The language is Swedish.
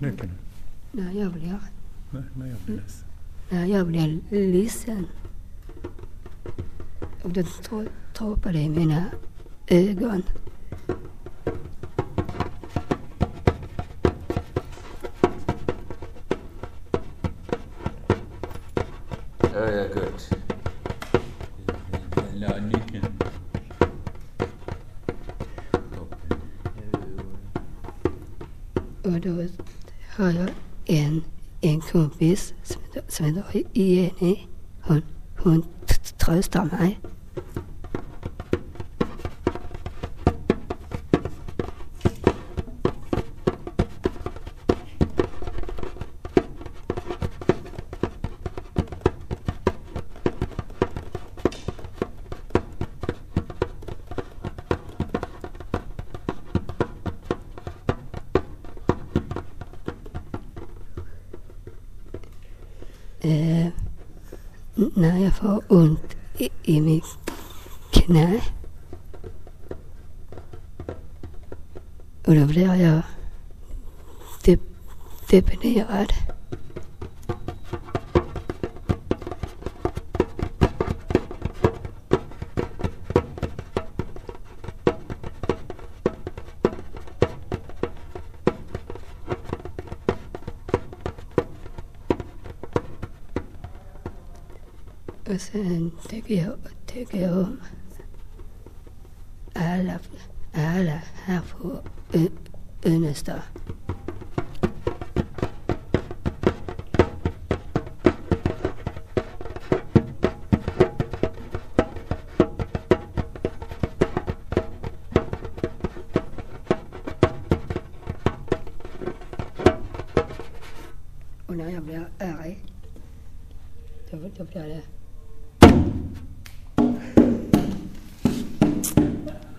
nyckeln? när jag blir, Nej, när jag blir ledsen. när jag blir ledsen. Och droppar det i mina ögon. Ja, ja, gott. Jag la nyckeln. Toppen. Och då har jag en, en kompis som, heter- Jenny. Hon, hon tröstar mig. Eh, när jag får ont i, i mitt knä. Och då blir jag de, deprimerad. أصدقه أتقهم على على حفو إنستا Und dann haben wir Ari. Da wird ja wieder